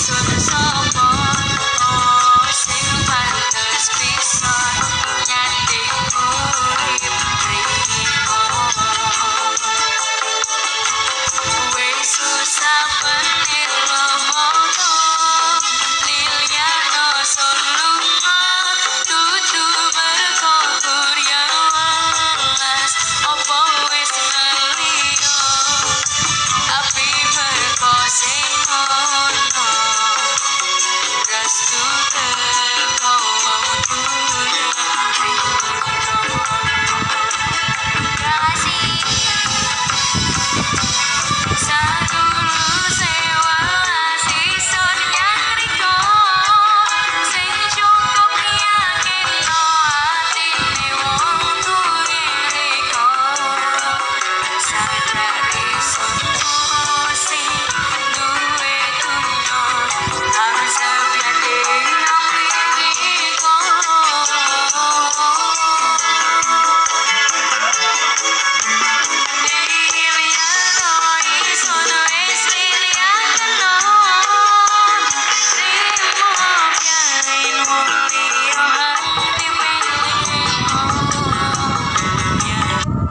jadi sun sopo